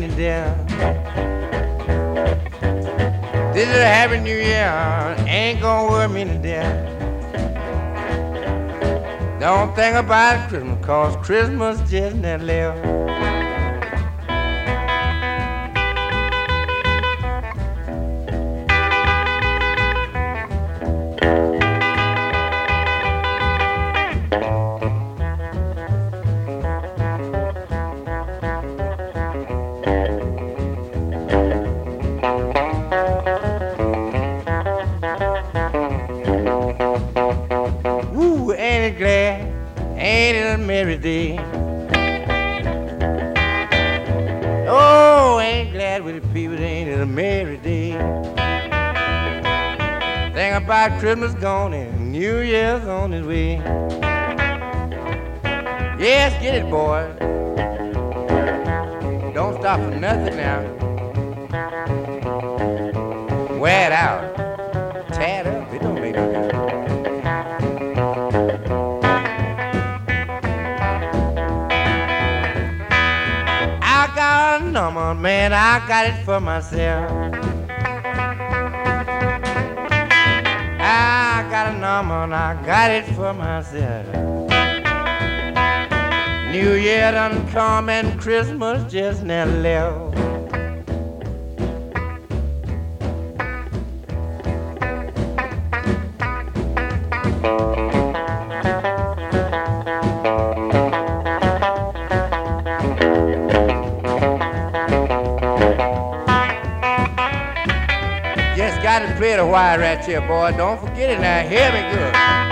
To death. This is a happy new year. Ain't gonna worry me to death. Don't think about Christmas, cause Christmas just never left. Yes, boy. Don't stop for nothing now. Wear it out. Tear it up. It don't make no difference. I got a number, man. I got it for myself. I got a number and I got it for myself. New Year done come and Christmas just now left. Just gotta play the wire right here, boy. Don't forget it now. Hear me good.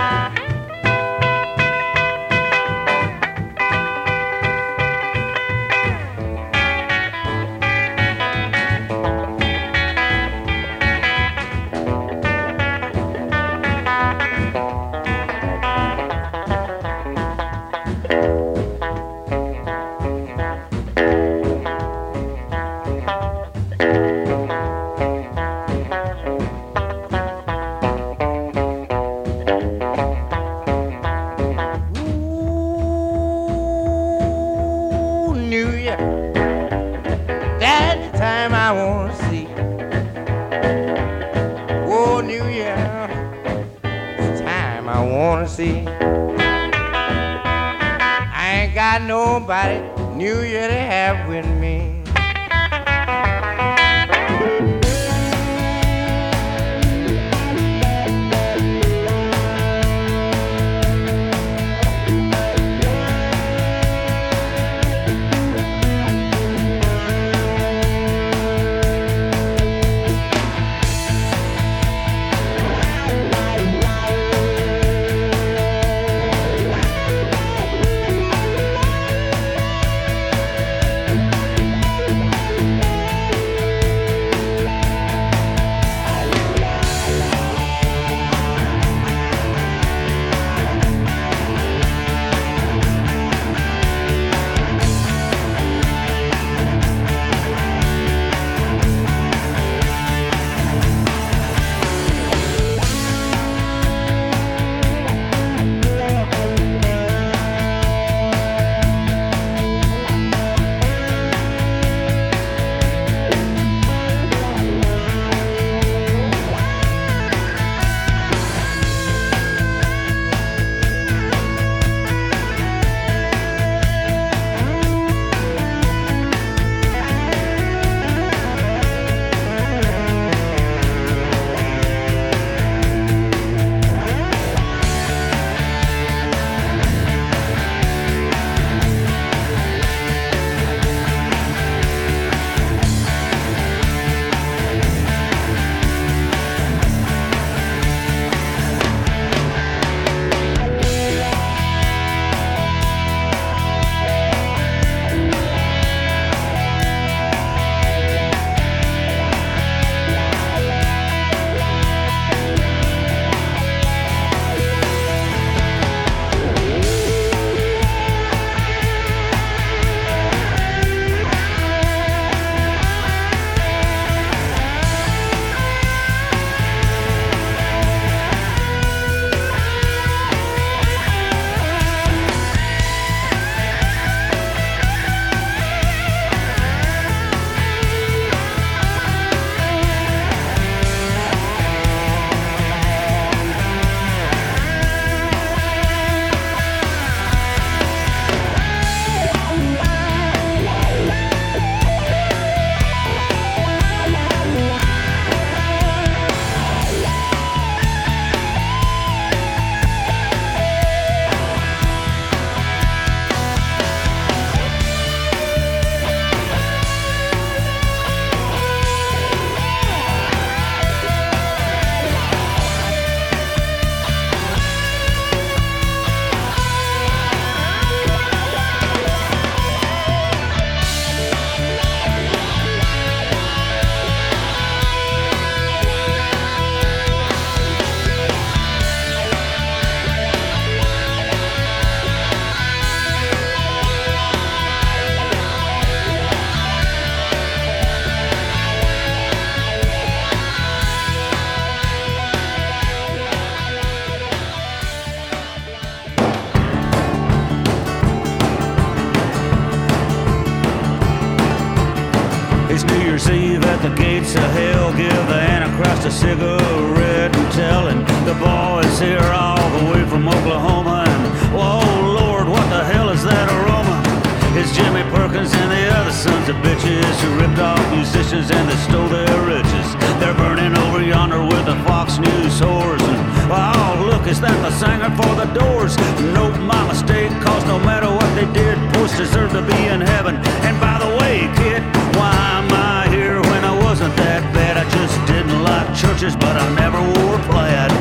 Fox News whores. And oh, look, is that the singer for the doors? Nope, my mistake, cause no matter what they did, boys deserve to be in heaven. And by the way, kid, why am I here when I wasn't that bad? I just didn't like churches, but I never wore plaid.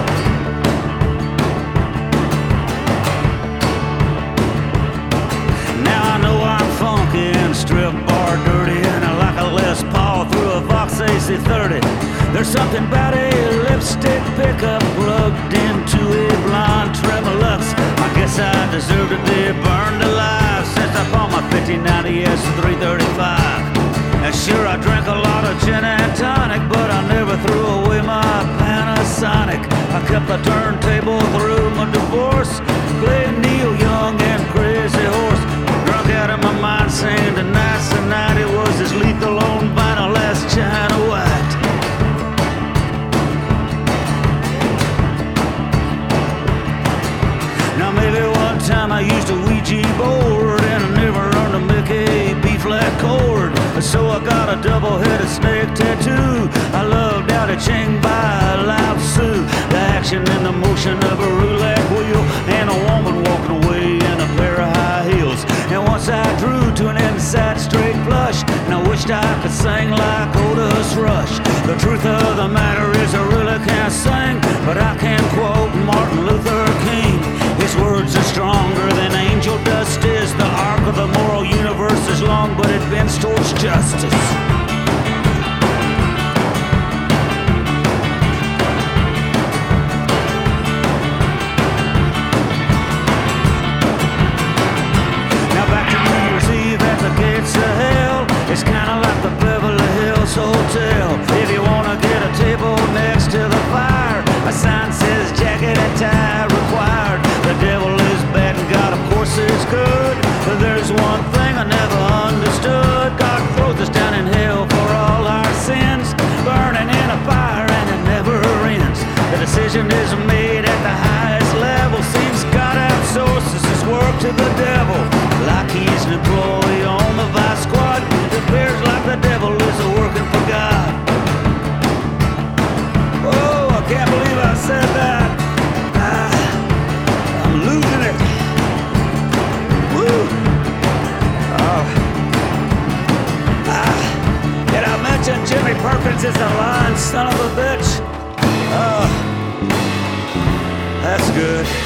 Now I know I'm funky and strip through a AC30. There's something about a lipstick pickup plugged into a blonde Tremolux. I guess I deserve to be burned alive since I bought my 1590 S335. And sure, I drank a lot of gin and tonic, but I never threw away my Panasonic. I kept the turntable through my divorce, played Neil Young and Crazy Horse. Drunk out of my mind, saying tonight's the night it was as lethal on vinyl as China White. Now maybe one time I used a Ouija board and I never learned to make a B flat chord. So I got a double-headed snake tattoo. I loved Tao Te Ching by Lao Tzu. The action and the motion of a roulette wheel and a woman walking away And once I drew to an inside straight flush, and I wished I could sing like Otis Rush. The truth of the matter is I really can't sing, but I can quote Martin Luther King. His words are stronger than angel dust is. The arc of the moral universe is long, but it bends towards justice. Perkins is a line, son of a bitch. Oh, that's good.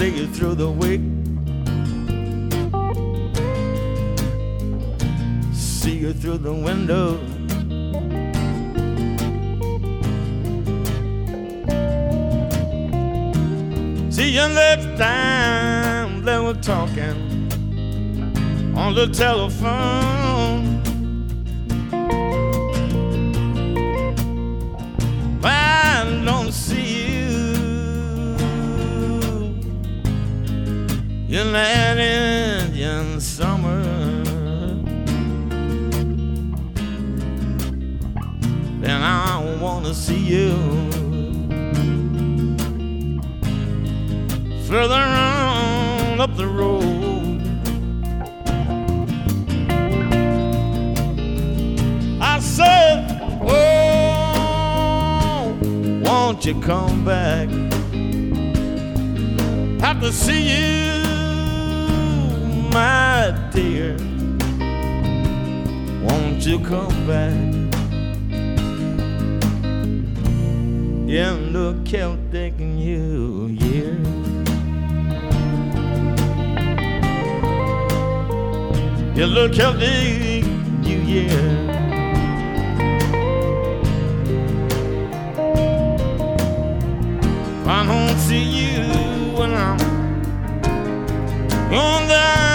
See you through the week, see you through the window. See you next time that we're talking on the telephone. That Indian summer. Then I wanna see you further on up the road. I said, Oh, won't you come back? have to see you, my dear. Won't you come back? In the Celtic New Year. In the Celtic New Year. I don't see you when I'm on down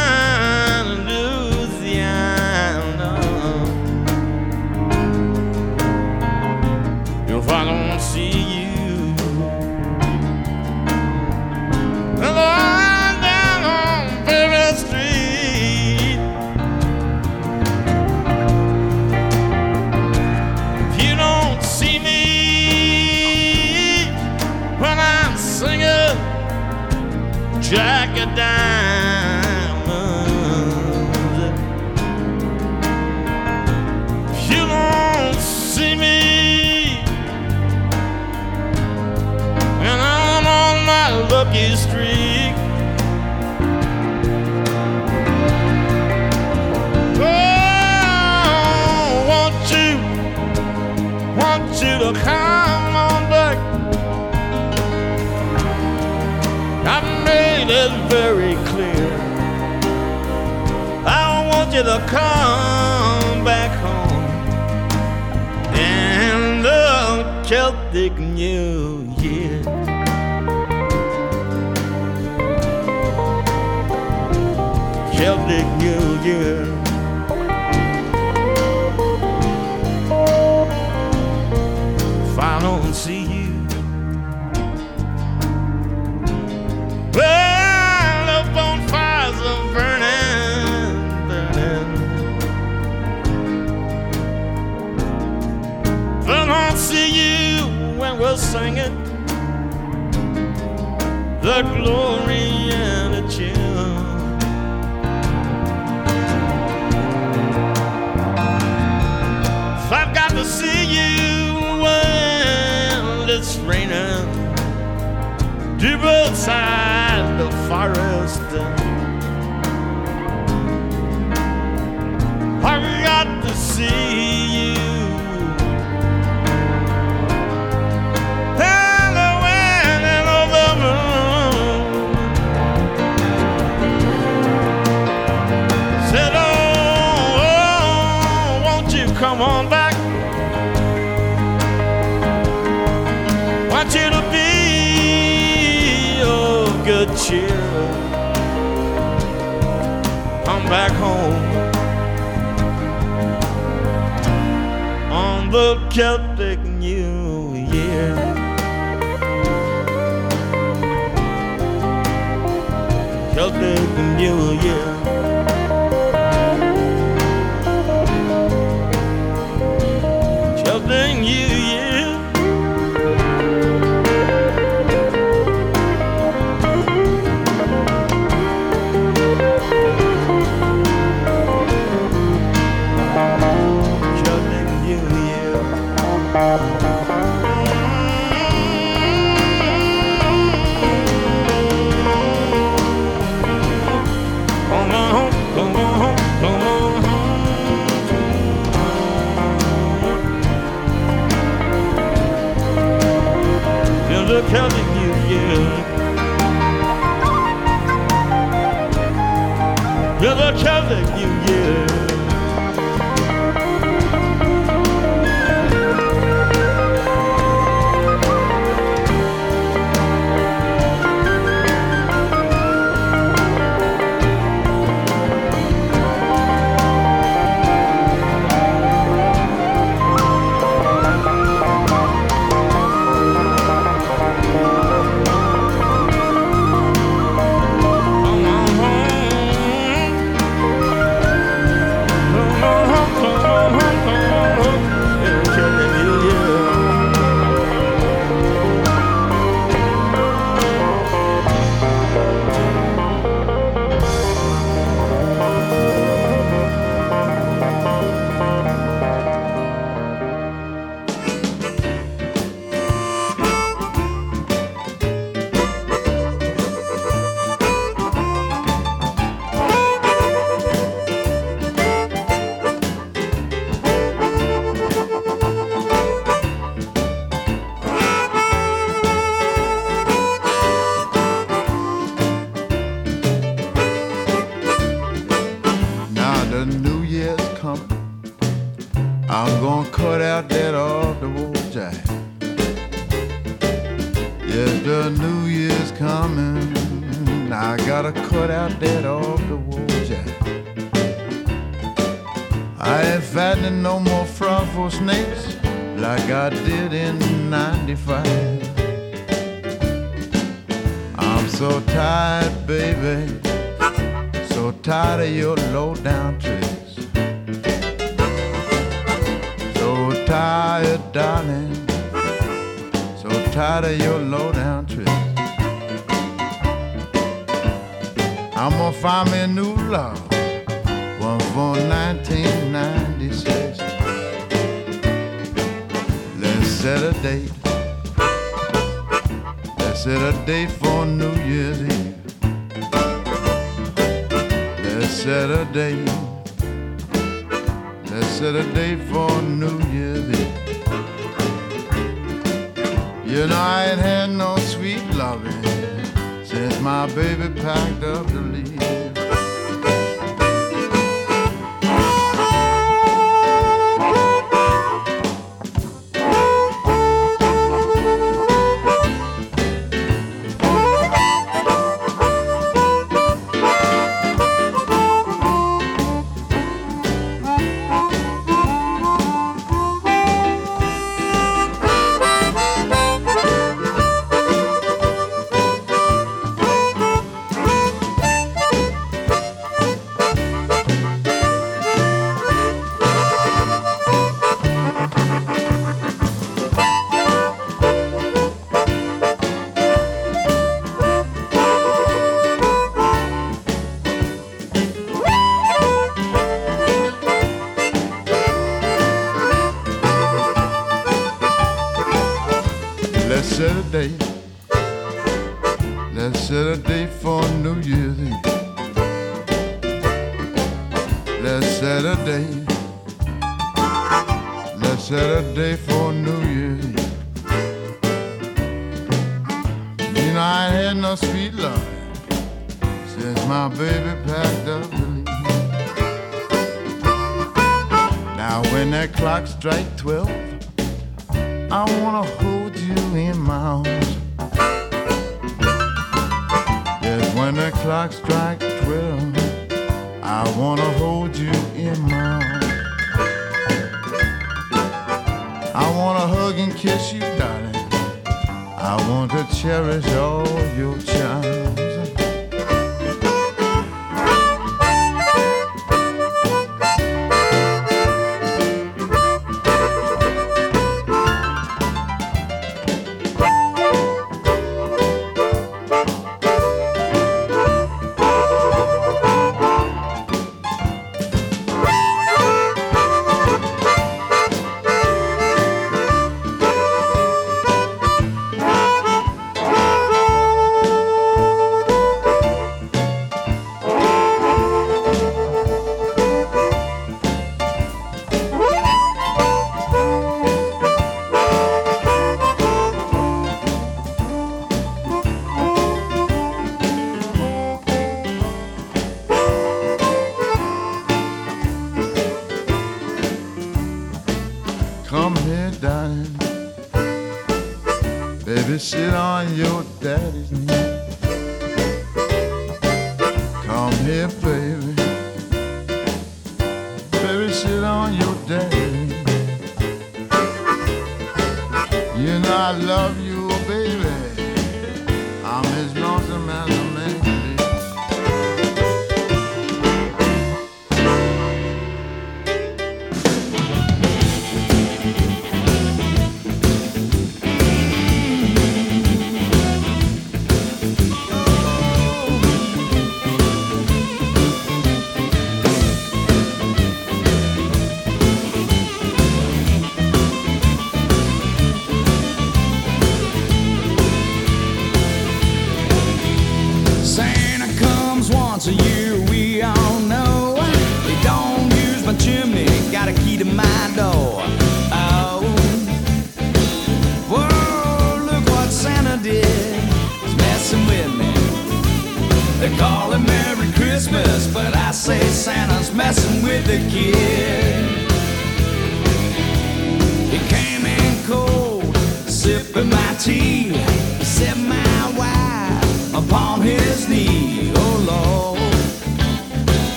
Diamonds. You don't see me when I'm on my lucky you to come back home in the Celtic New Year. Celtic New Year. Singing the glory and the chill. If I've got to see you when it's raining deep outside the forest. I've got to see cheer. Come back home on the Celtic New Year. Celtic New Year. Home. Feel the Celtic New Year. Feel the I'm so tired, baby. So tired of your low down tricks. So tired, darling. So tired of your low down tricks. I'm gonna find me a new love, one for 1996. Let's set a date. Set a date for New Year's Eve. Let's set a date. Let's set a date for New Year's Eve. You know I ain't had no sweet loving since my baby packed up to leave. Set a Saturday for New Year's. You know, I ain't had no sweet love since my baby packed up to leave. Now, when that clock strikes 12, I wanna hold you in my arms. Yes, when that clock strikes 12, I wanna hold you in my arms. wanna hug and kiss you, darling. I want to cherish all your. the of man?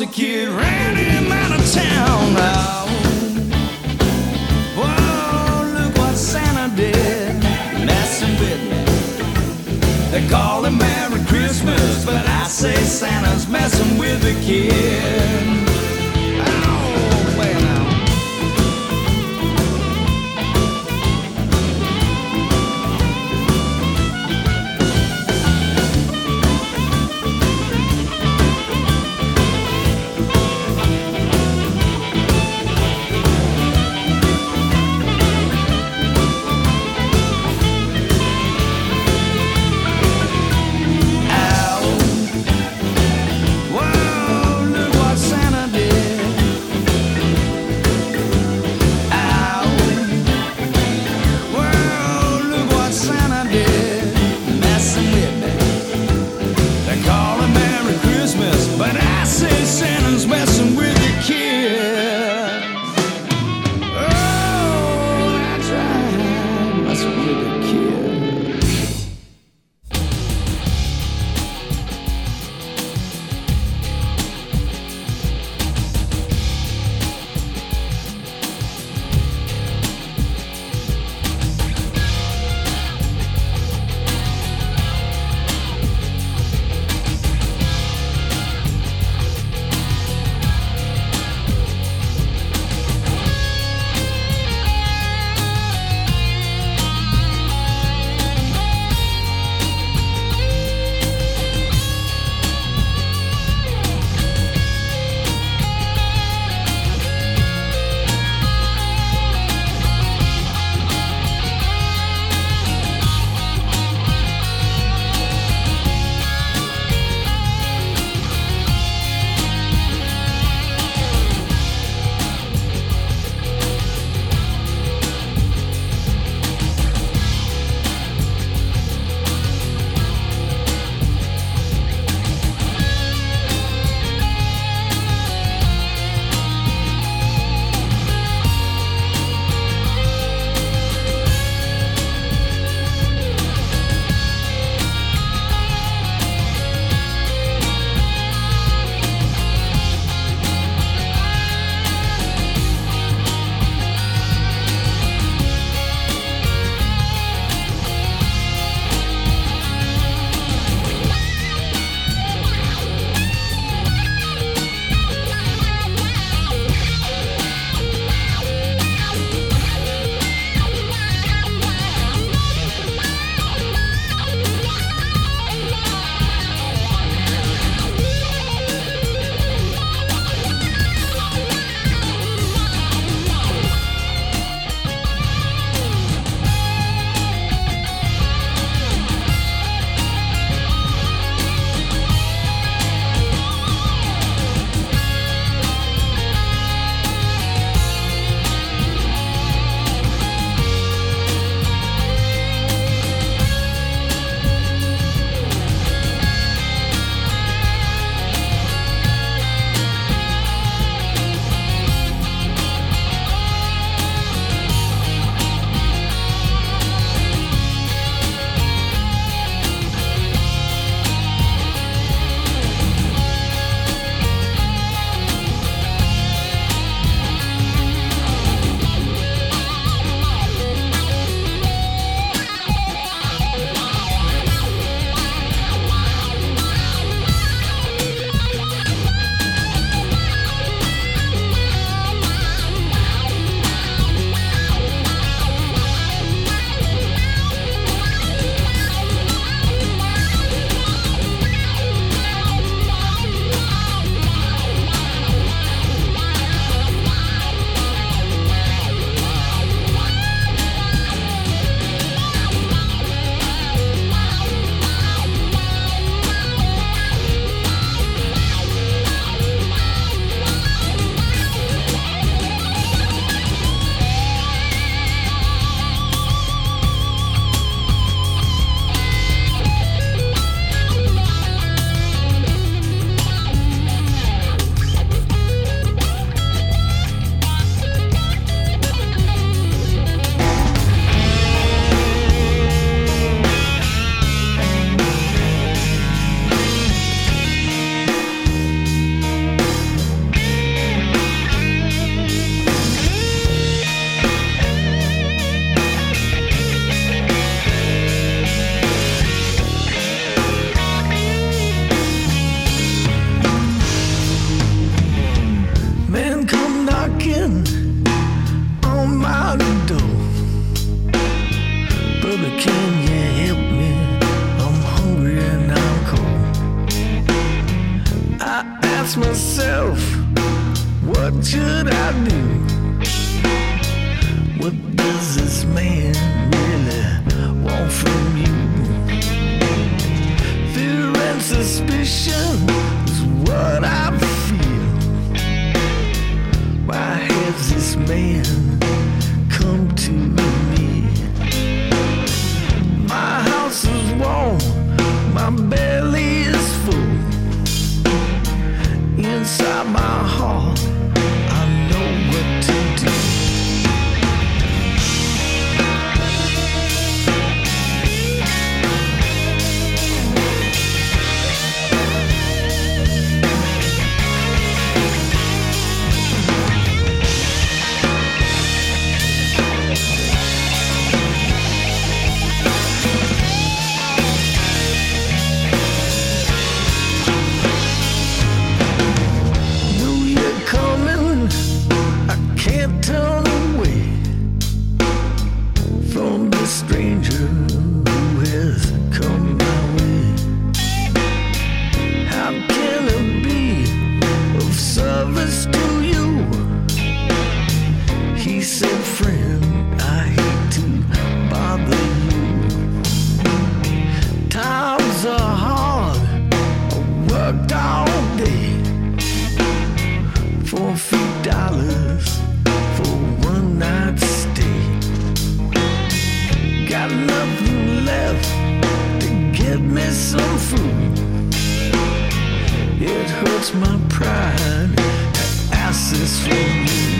A kid ran him out of town. Now, oh, look what Santa did. That's some me. They call him Merry Christmas, but I say Santa's messing with the kid. should I do? hurts my pride to ask this from you.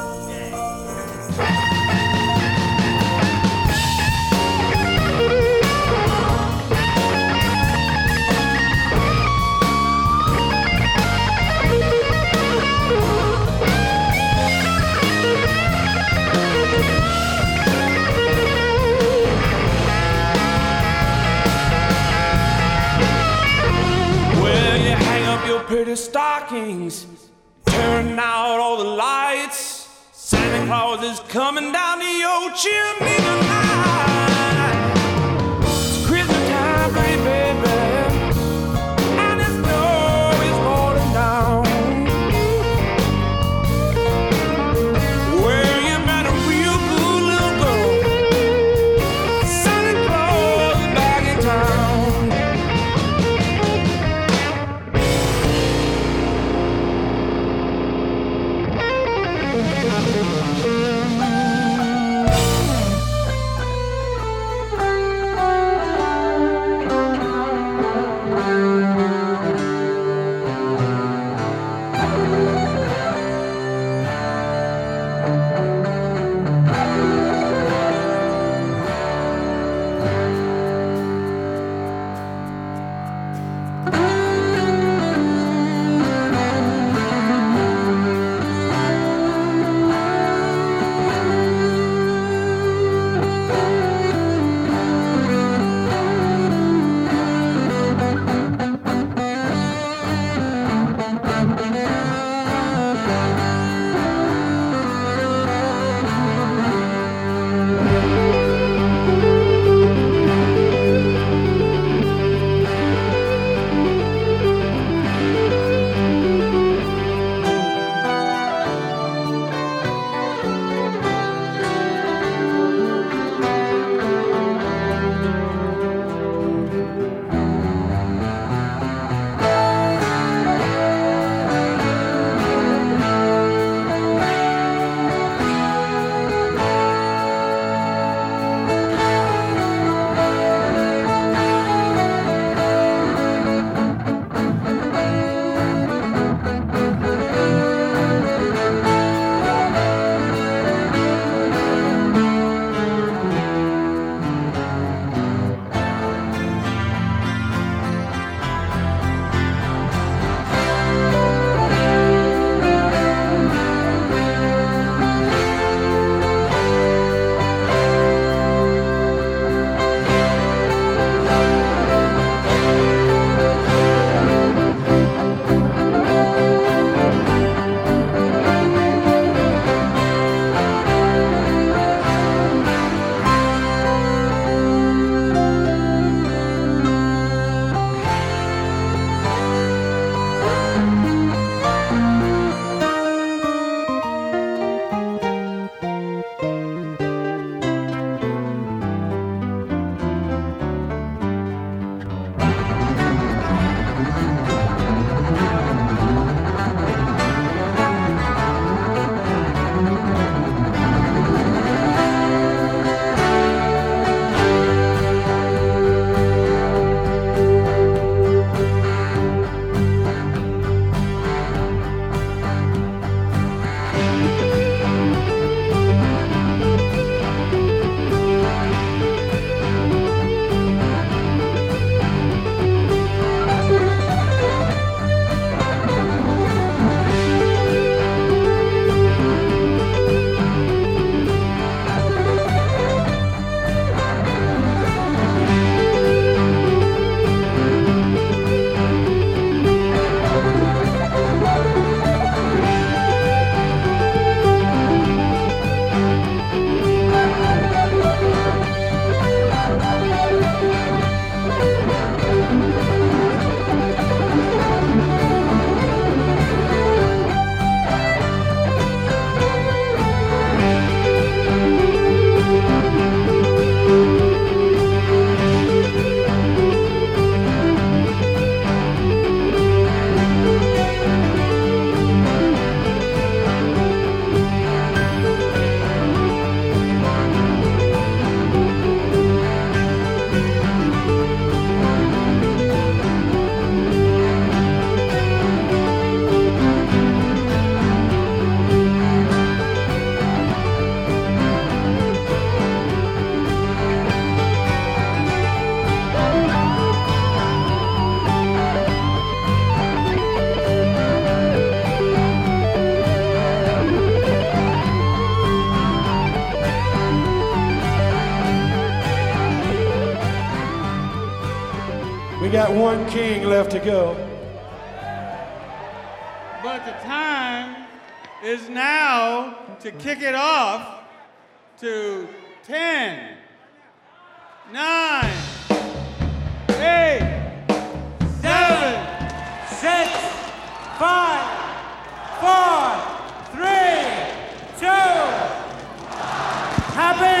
coming down the old chimney. King left to go. But the time is now to kick it off to 10, 9, 8, 7, 6, 5, 4, 3, 2, Happy